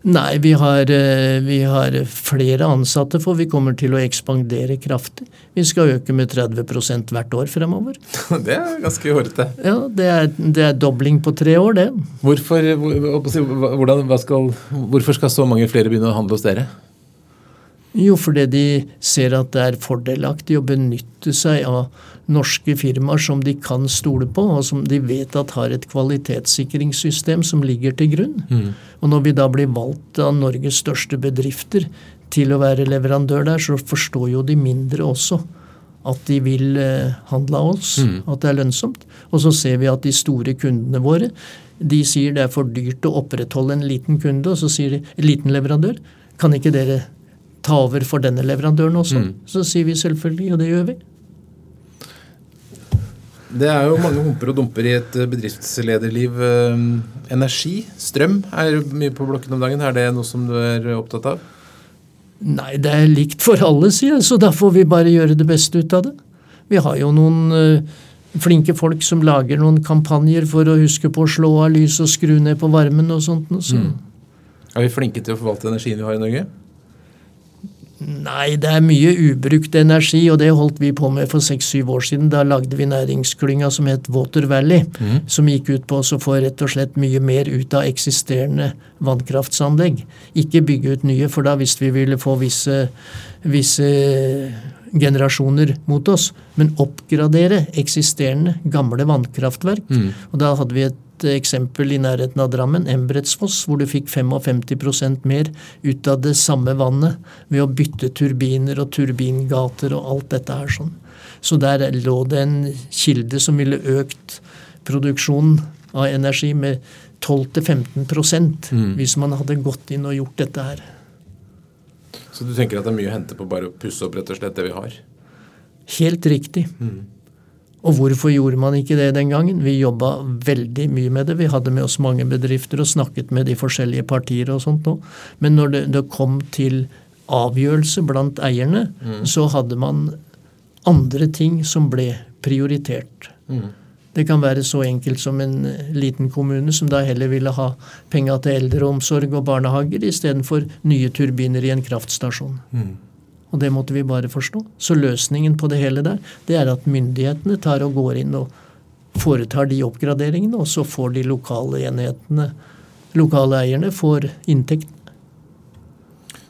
Nei, vi har, eh, vi har flere ansatte, for vi kommer til å ekspandere kraftig. Vi skal øke med 30% hvert år fremover. Det er ganske hårete. Ja, det er, det er dobling på tre år, det. Hvorfor, hvordan, hva skal, hvorfor skal så mange flere begynne å handle hos dere? Jo, fordi de ser at det er fordelaktig å benytte seg av norske firmaer som de kan stole på, og som de vet at har et kvalitetssikringssystem som ligger til grunn. Mm. Og når vi da blir valgt av Norges største bedrifter til å være leverandør der, så forstår jo de mindre også at de vil eh, handle av oss, mm. at det er lønnsomt. Og så ser vi at de store kundene våre de sier det er for dyrt å opprettholde en liten kunde, og så sier de en liten leverandør. Kan ikke dere ta over for denne leverandøren også? Mm. Så sier vi selvfølgelig, og det gjør vi. Det er jo mange humper og dumper i et bedriftslederliv. Eh, energi, strøm er mye på blokken om dagen. Er det noe som du er opptatt av? Nei, det er likt for alle, sier jeg, så da får vi bare gjøre det beste ut av det. Vi har jo noen uh, flinke folk som lager noen kampanjer for å huske på å slå av lys og skru ned på varmen og sånt. Så. Mm. Er vi flinke til å forvalte energien vi har i Norge? Nei, det er mye ubrukt energi, og det holdt vi på med for seks-syv år siden. Da lagde vi næringsklynga som het Water Valley, mm. som gikk ut på å få rett og slett mye mer ut av eksisterende vannkraftsanlegg. Ikke bygge ut nye, for da hvis vi ville få visse, visse generasjoner mot oss, men oppgradere eksisterende gamle vannkraftverk. Mm. Og da hadde vi et eksempel i nærheten av Drammen, Embretsfoss, hvor du fikk 55% mer ut av det samme vannet ved å bytte turbiner og turbingater og alt dette her sånn. Så der lå det en kilde som ville økt produksjonen av energi med 12-15 mm. hvis man hadde gått inn og gjort dette her. Så du tenker at det er mye å hente på bare å pusse opp rett og slett det vi har? Helt riktig. Mm. Og hvorfor gjorde man ikke det den gangen? Vi jobba veldig mye med det. Vi hadde med oss mange bedrifter og snakket med de forskjellige partier og sånt òg. Men når det, det, kom til avgjørelse blant eierne, mm. så hadde man andre ting som ble prioritert. Mm. Det kan være så enkelt som en liten kommune som da heller ville ha penga til eldreomsorg og barnehager istedenfor nye turbiner i en kraftstasjon. Mm. Og det måtte vi bare forstå. Så løsningen på det hele der, det er at myndighetene tar og går inn og foretar de oppgraderingene, og så får de lokale enhetene, lokale eierne, får inntektene.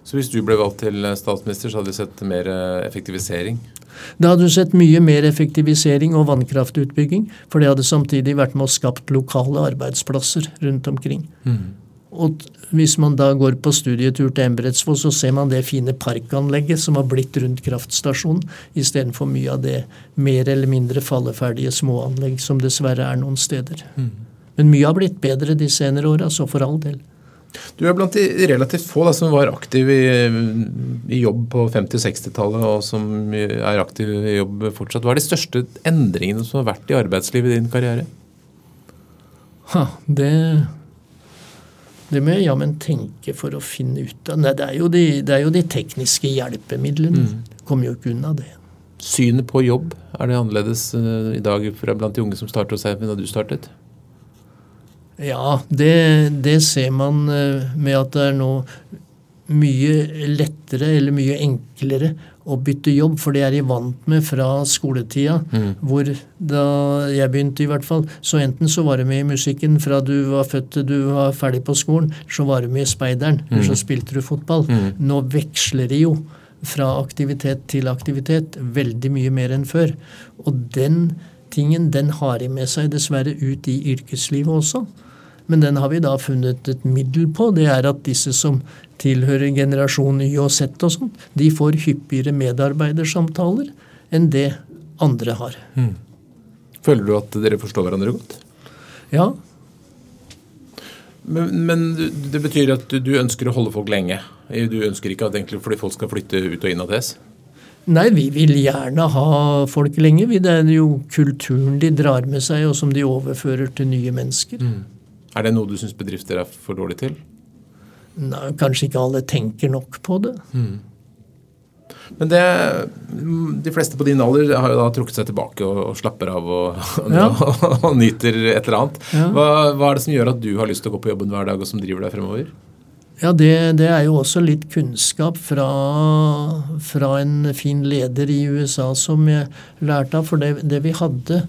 Så hvis du ble valgt til statsminister, så hadde vi sett mer eh, effektivisering? Da hadde du sett mye mer effektivisering og vannkraftutbygging, for det hadde samtidig vært med å skapt lokale arbeidsplasser rundt omkring. Mm. Og hvis man da går på studietur til Embrettsvoll, så ser man det fine parkanlegget som har blitt rundt kraftstasjonen, istedenfor mye av det mer eller mindre falleferdige småanlegg som dessverre er noen steder. Mm. Men mye har blitt bedre de senere åra, så for all del. Du er blant de relativt få da, som var aktiv i, i jobb på 50- og 60-tallet, og som er aktiv i jobb fortsatt. Hva er de største endringene som har vært i arbeidslivet i din karriere? Ha, det det må jeg jammen tenke for å finne ut av. Nei, det er de, er jo de tekniske hjelpemidlene. Mm. Kommer jo ikke unna det. Synet på jobb, er det annerledes uh, i dag blant de unge som starter hos Eivind da du startet? Ja, det, det ser man uh, med at det er nå mye lettere eller mye enklere å bytte jobb, for det er jeg vant med fra skoletida. Mm. Hvor da jeg begynte, i hvert fall, så enten så var du med i musikken fra du var født til du var ferdig på skolen, så var du med i Speideren, mm. eller så spilte du fotball. Mm. Nå veksler det jo fra aktivitet til aktivitet veldig mye mer enn før. Og den tingen, den har de med seg dessverre ut i yrkeslivet også. Men den har vi da funnet et middel på. Det er at disse som tilhører generasjon Y og Z og sånn, de får hyppigere medarbeidersamtaler enn det andre har. Mm. Føler du at dere forstår hverandre godt? Ja. Men, men det betyr at du, du, ønsker å holde folk lenge? Du ønsker ikke at egentlig fordi folk skal flytte ut og inn av TS? Nei, vi vil gjerne ha folk lenge. Det er jo kulturen de drar med seg, og som de overfører til nye mennesker. Mm. Er det noe du syns bedrifter er for dårlige til? Nei, kanskje ikke alle tenker nok på det. Mm. Men det, de fleste på din alder har jo da trukket seg tilbake og, og slapper av og, ja. og, og, nyter et eller annet. Ja. Hva, hva, er det som gjør at du har lyst til å gå på jobben hver dag, og som driver deg fremover? Ja, det, det er jo også litt kunnskap fra, fra, en fin leder i USA som jeg lærte av. For det, det vi hadde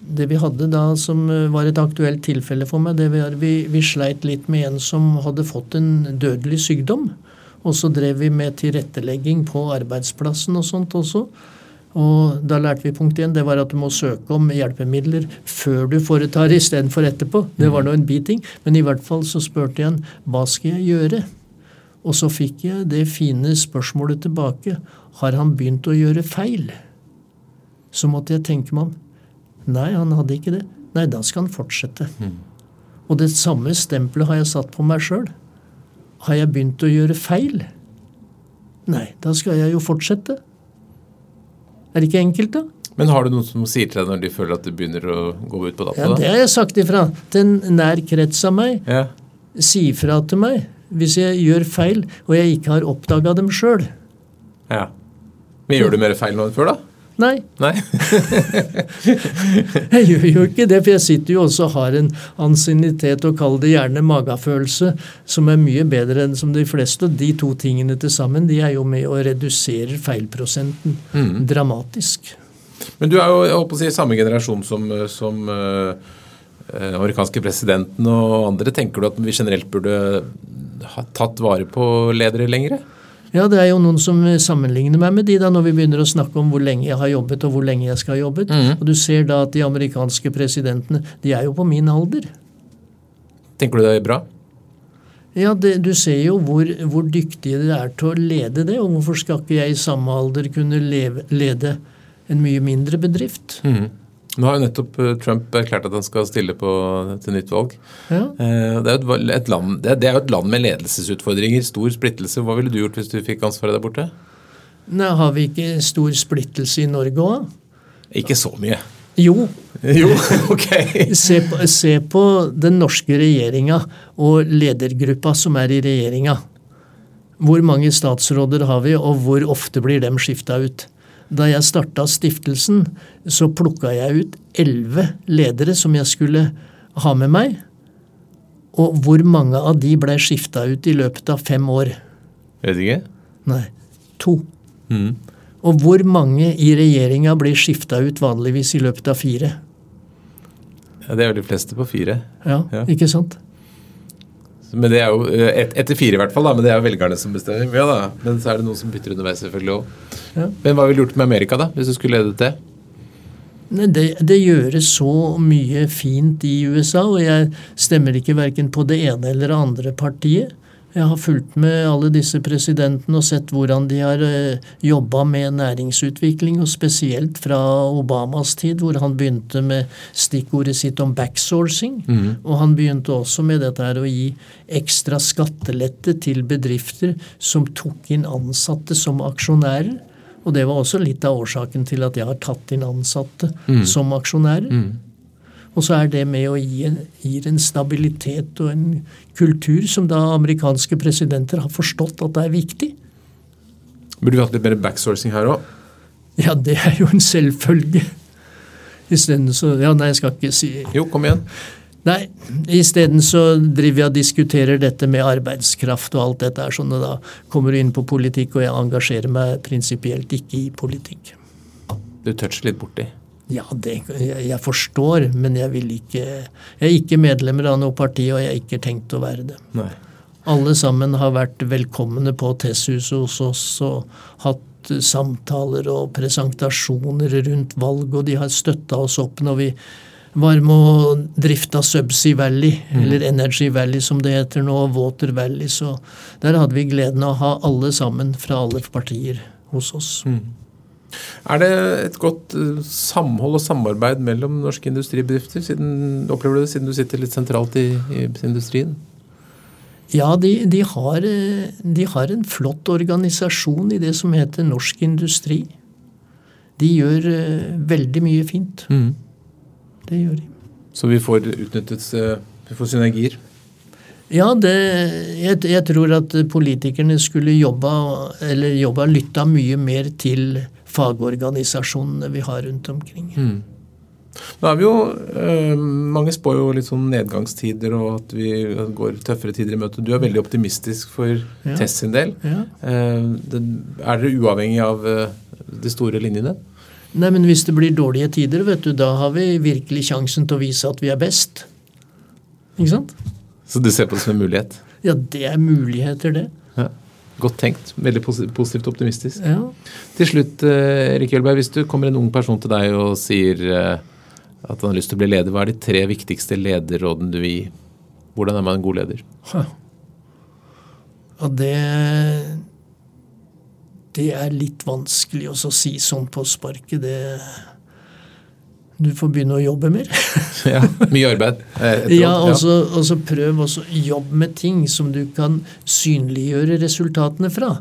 det vi hadde da som eh, var et aktuelt tilfelle for meg, det var vi, vi sleit litt med en som hadde fått en dødelig sykdom. Og så drev vi med tilrettelegging på arbeidsplassen og sånt også. Og da lærte vi punkt én, det var at du må søke om hjelpemidler før du foretar istedenfor etterpå. Det var nå en biting. Men i hvert fall så spurte jeg han hva skal jeg gjøre? Og så fikk jeg det fine spørsmålet tilbake. Har han begynt å gjøre feil? Så måtte jeg tenke meg om. Nei, han hadde ikke det. Nei, da skal han fortsette. Mm. Og det samme stempelet har jeg satt på meg sjøl. Har jeg begynt å gjøre feil? Nei, da skal jeg jo fortsette. Er det ikke enkelt, da? Men har du noen som sier til deg når de føler at du begynner å gå ut på dato? Ja, det har jeg sagt ifra. Til en nær krets av meg. Ja. Si ifra til meg hvis jeg gjør feil og jeg ikke har oppdaga dem sjøl. Ja. Men gjør du mer feil nå enn før, da? Nei. Nei. jeg gjør jo ikke det, for jeg sitter jo også og har en ansiennitet, og kall det gjerne magefølelse, som er mye bedre enn som de fleste. De to tingene til sammen de er jo med å redusere feilprosenten mm. dramatisk. Men du er jo jeg håper å si, samme generasjon som, som uh, amerikanske presidenten og andre. Tenker du at vi generelt burde ha tatt vare på ledere lenger? Ja, det er jo noen som sammenligner meg med de da når vi begynner å snakke om hvor lenge jeg har jobbet og hvor lenge jeg skal ha jobbet. Mm. Og du ser da at de amerikanske presidentene, de er jo på min alder. Tenker du det er bra? Ja, det, du ser jo hvor, hvor dyktige de er til å lede det. Og hvorfor skal ikke jeg i samme alder kunne leve, lede en mye mindre bedrift? Mm. Nå har jo nettopp eh, Trump erklært at han skal stille på, til nytt valg. Ja. Eh, det, er et, et land, det, er jo et land med ledelsesutfordringer, stor splittelse. Hva ville du gjort hvis du fikk ansvaret der borte? Nei, Har vi ikke stor splittelse i Norge òg? Ikke så mye. Jo. jo, ok. se, på, se på den norske regjeringa og ledergruppa som er i regjeringa. Hvor mange statsråder har vi, og hvor ofte blir dem skifta ut? Da jeg starta stiftelsen, så plukka jeg ut elleve ledere som jeg skulle ha med meg. Og hvor mange av de blei skifta ut i løpet av fem år? Vet ikke. Nei. To. Mm. Og hvor mange i regjeringa blir skifta ut vanligvis i løpet av fire? Ja, Det er jo de fleste på fire. Ja, ja. ikke sant? Men det er jo eh, et, Etter fire, i hvert fall. da, Men det er jo velgerne som bestemmer. Ja da, Men så er det noen som bytter underveis, selvfølgelig òg. Ja. Men hva ville du gjort med Amerika, da, hvis du skulle ledet det? Det, det, gjøres så mye fint i USA, og jeg stemmer ikke verken på det ene eller det andre partiet. Jeg har fulgt med alle disse presidentene og sett hvordan de har eh, jobba med næringsutvikling, og spesielt fra Obamas tid, hvor han begynte med stikkordet sitt om backsourcing. Mm. Og han begynte også med dette her å gi ekstra skattelette til bedrifter som tok inn ansatte som aksjonærer. Og det var også litt av årsaken til at jeg har tatt inn ansatte mm. som aksjonærer. Mm. Og så er det med å gi en, gir en stabilitet og en kultur som da amerikanske presidenter har forstått at det er viktig. Burde vi hatt litt mer backsourcing her òg? Ja, det er jo en selvfølge. Isteden så Ja, nei, jeg skal ikke si Jo, kom igjen. Nei, isteden så driver jeg og diskuterer dette med arbeidskraft og alt dette er sånn, og da kommer du inn på politikk, og jeg engasjerer meg prinsipielt ikke i politikk. Du toucher litt borti? Ja, det, jeg, jeg, forstår, men jeg vil ikke Jeg er ikke medlemmer av noe parti, og jeg har ikke tenkt å være det. Nei. Alle sammen har vært velkomne på Tesshuset hos oss og hatt samtaler og presentasjoner rundt valg, og de har støtta oss opp når vi var med å drifte Subsea Valley, mm. eller Energy Valley som det heter nå, Water Valley. Så der hadde vi gleden av å ha alle sammen fra alle partier hos oss. Mm. Er det et godt eh, samhold og samarbeid mellom norske industribedrifter? Siden, opplever du det siden du sitter litt sentralt i, i industrien? Ja, de, de, har, eh, de, har, en flott organisasjon i det som heter Norsk Industri. De gjør uh, veldig mye fint. Mm. Det gjør de. Så vi får utnyttet vi får synergier? Ja, det, jeg, jeg, tror at politikerne skulle jobba, eller jobba lytta mye mer til fagorganisasjonene vi har rundt omkring. Mm. Nå er vi jo, eh, Mange spår jo litt sånn nedgangstider og at vi går tøffere tider i møte. Du er veldig optimistisk for ja. Tess sin del. Ja. Eh, det, er dere uavhengig av eh, de store linjene? Nei, men hvis det blir dårlige tider, vet du, da har vi virkelig sjansen til å vise at vi er best. Ikke sant? Så du ser på det som en mulighet? Ja, det er muligheter, det. Godt tenkt. Veldig positivt optimistisk. Ja. Til slutt, eh, Erik Hjølberg, hvis du kommer en ung person til deg og sier eh, at han har lyst til å bli leder, hva er de tre viktigste lederrådene du vil gi? Hvordan er man en god leder? Ja, det Det er litt vanskelig å si sånn på sparket. Det Du får begynne å jobbe mer. ja, Mye arbeid. ja, og så prøv også jobb med ting som du kan synliggjøre resultatene fra.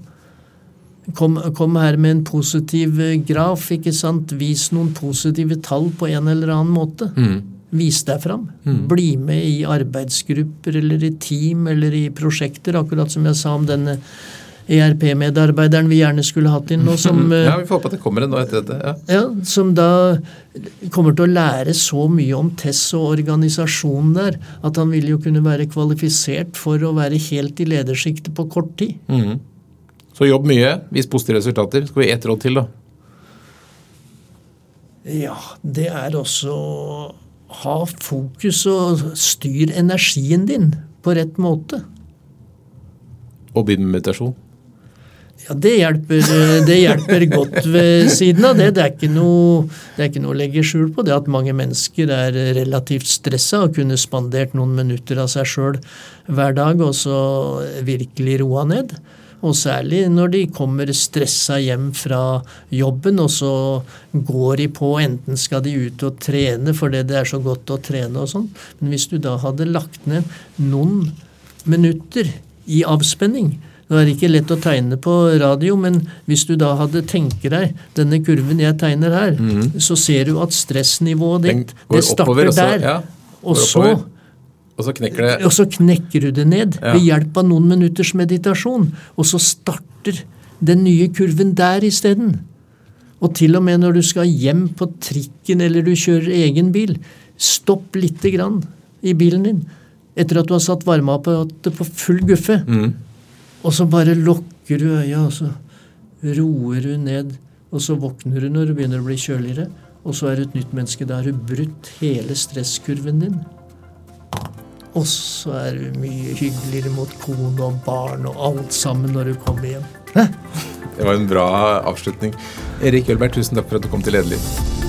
Kom, kom, her med en positiv eh, graf. ikke sant? Vis noen positive tall på en eller annen måte. Mm. Vis deg fram. Mm. Bli med i arbeidsgrupper eller i team eller i prosjekter, akkurat som jeg sa om denne ERP-medarbeideren vi gjerne skulle hatt inn nå. Som, ja, Vi får håpe at det kommer en nå etter dette. Ja. ja. Som da kommer til å lære så mye om TESS og organisasjonen der at han vil jo kunne være kvalifisert for å være helt i ledersjiktet på kort tid. Mm. Så jobb mye, vis positive resultater. Skal vi ett råd til, da? Ja, det er også ha fokus og styr energien din på rett måte. Og begynn med meditasjon? Ja, det hjelper, det hjelper, godt ved siden av det. Det er, noe, det er, ikke noe, å legge skjul på det at mange mennesker er relativt stressa og kunne spandert noen minutter av seg sjøl hver dag og så virkelig roa ned. Og særlig når de kommer stressa hjem fra jobben, og så går de på enten skal de ut og trene fordi det er så godt å trene og sånn. Men hvis du da hadde lagt ned noen minutter i avspenning, det er ikke lett å tegne på radio, men hvis du da hadde tenker deg denne kurven jeg tegner her, mm. så ser du at stressnivået ditt det starter oppover, der. Ja, og så og så det Og så knekker du det ned ja. ved hjelp av noen minutters meditasjon. Og så starter den nye kurven der isteden. Og til og med når du skal hjem på trikken eller du kjører egen bil, stopp lite grann i bilen din etter at du har satt varmeapparatet på full guffe. Mm. Og så bare lukker du øya, og så roer du ned. Og så våkner du når det begynner å bli kjøligere. Og så er du et nytt menneske. Da har du brutt hele stresskurven din. Og så er du mye hyggeligere mot kone og barn og alt sammen når du kommer hjem. Hæ? Det var en bra avslutning. Erik Ølberg, tusen takk for at du kom til Lederliv.